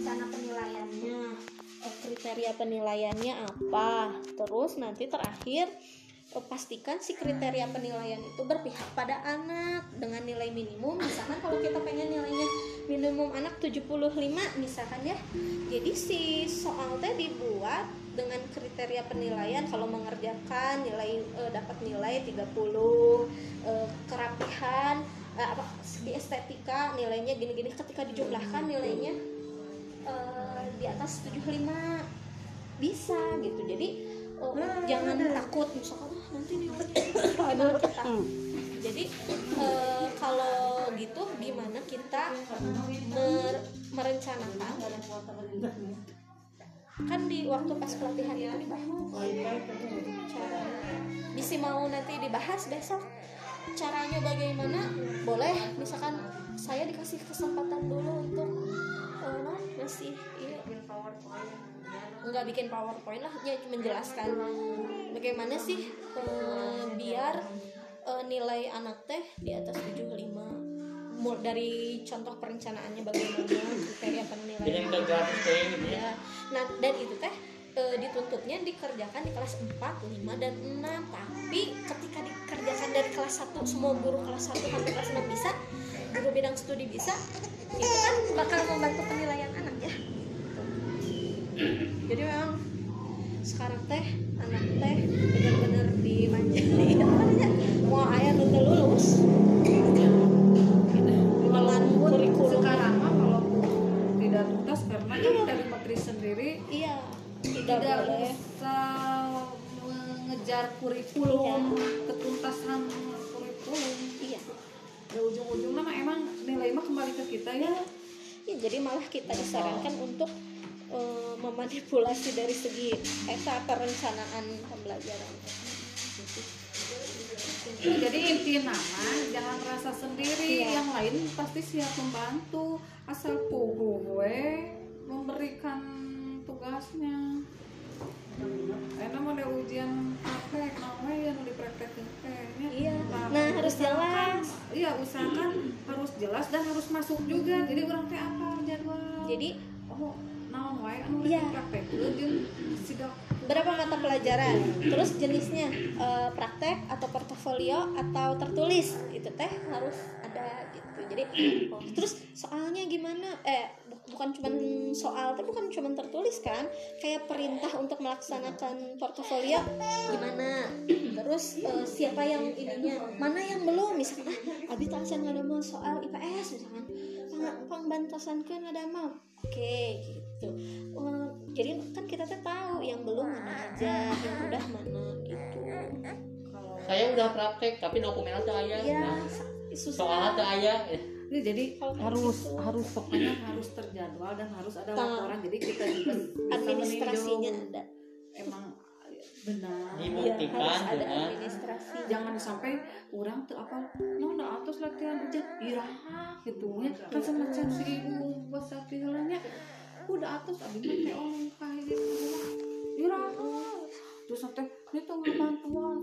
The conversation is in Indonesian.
rencana penilaiannya. Eh, kriteria penilaiannya apa? Terus nanti terakhir eh, pastikan si kriteria penilaian itu berpihak pada anak dengan nilai minimum. Misalkan kalau kita pengen nilainya minimum anak 75 misalkan ya. Jadi si soal teh dibuat dengan kriteria penilaian. Kalau mengerjakan nilai eh, dapat nilai 30 eh, kerapihan eh, apa di estetika nilainya gini-gini. Ketika dijumlahkan nilainya eh, di atas 75 bisa gitu. Jadi oh, jangan takut. Misalkan "Ah, nanti nilainya gimana kita. Jadi eh, kalau gitu gimana kita mer- merencanakan? Kan di waktu pas pelatihan itu dibahas. Cara bisa mau nanti dibahas besok caranya bagaimana? Boleh misalkan saya dikasih kesempatan dulu untuk eh, non masih iya. Nggak bikin powerpoint lah ya menjelaskan bagaimana sih eh, biar eh, nilai anak teh di atas 75 Mul- dari contoh perencanaannya bagaimana kriteria penilaian ya. ya nah dan itu dituntutnya dikerjakan di kelas 4, 5, dan 6 tapi ketika dikerjakan dari kelas 1 semua guru kelas 1 sampai kelas 6 bisa guru bidang studi bisa itu kan bakal membantu penilaian anak ya. Jadi memang sekarang teh anak teh benar-benar dimanjain. Namanya mau ayah nu teu lulus. Dengan kurikulum sekarang mah kalau tidak tuntas karena ini dari menteri sendiri iya tidak tidak boleh. usah mengejar kurikulum ketuntasan kurikulum iya. ya ujung-ujungnya mah emang nilai mah kembali ke kita ya. Ya, jadi malah kita disarankan untuk eh, memanipulasi dari segi eta perencanaan pembelajaran. jadi inti nama jangan merasa sendiri. Iya. yang lain pasti siap membantu. Asal gue memberikan tugasnya karena mau ada ujian praktek namanya yang dipraktekin kayaknya Iya. Nah, harus jelas. iya usahakan harus jelas dan harus masuk juga jadi orang teh apa jadwal Jadi oh naon wae anu Iya. dipraktekeun jeung sidak berapa mata pelajaran? Terus jenisnya eh, praktek atau portofolio atau tertulis itu teh harus ada gitu. Jadi terus soalnya gimana? Eh bu- bukan cuman soal, tapi bukan cuman tertulis kan? Kayak perintah untuk melaksanakan portofolio gimana? Terus eh, siapa yang ininya? Mana yang belum? Misalkan ah, abi tasan ada mau soal IPS misalkan. Pang, pangbantosan kan ada mau. Oke, gitu. Eh, jadi saya udah praktek tapi dokumennya tuh ayah Iya, nah, susah. soalnya tuh ayah eh, ini jadi harus gitu. harus pokoknya harus terjadwal dan harus ada laporan. Jadi kita juga administrasinya ada. emang benar. Iya, dibuktikan harus ada dengan administrasi. jangan sampai orang tuh apa no udah atas latihan ujian iraha gitu. Ya kan semacam si ibu bahasa pihalanya udah atas abis mah teh orang kayak gitu. Iraha. Terus nanti ini tuh nggak bantuan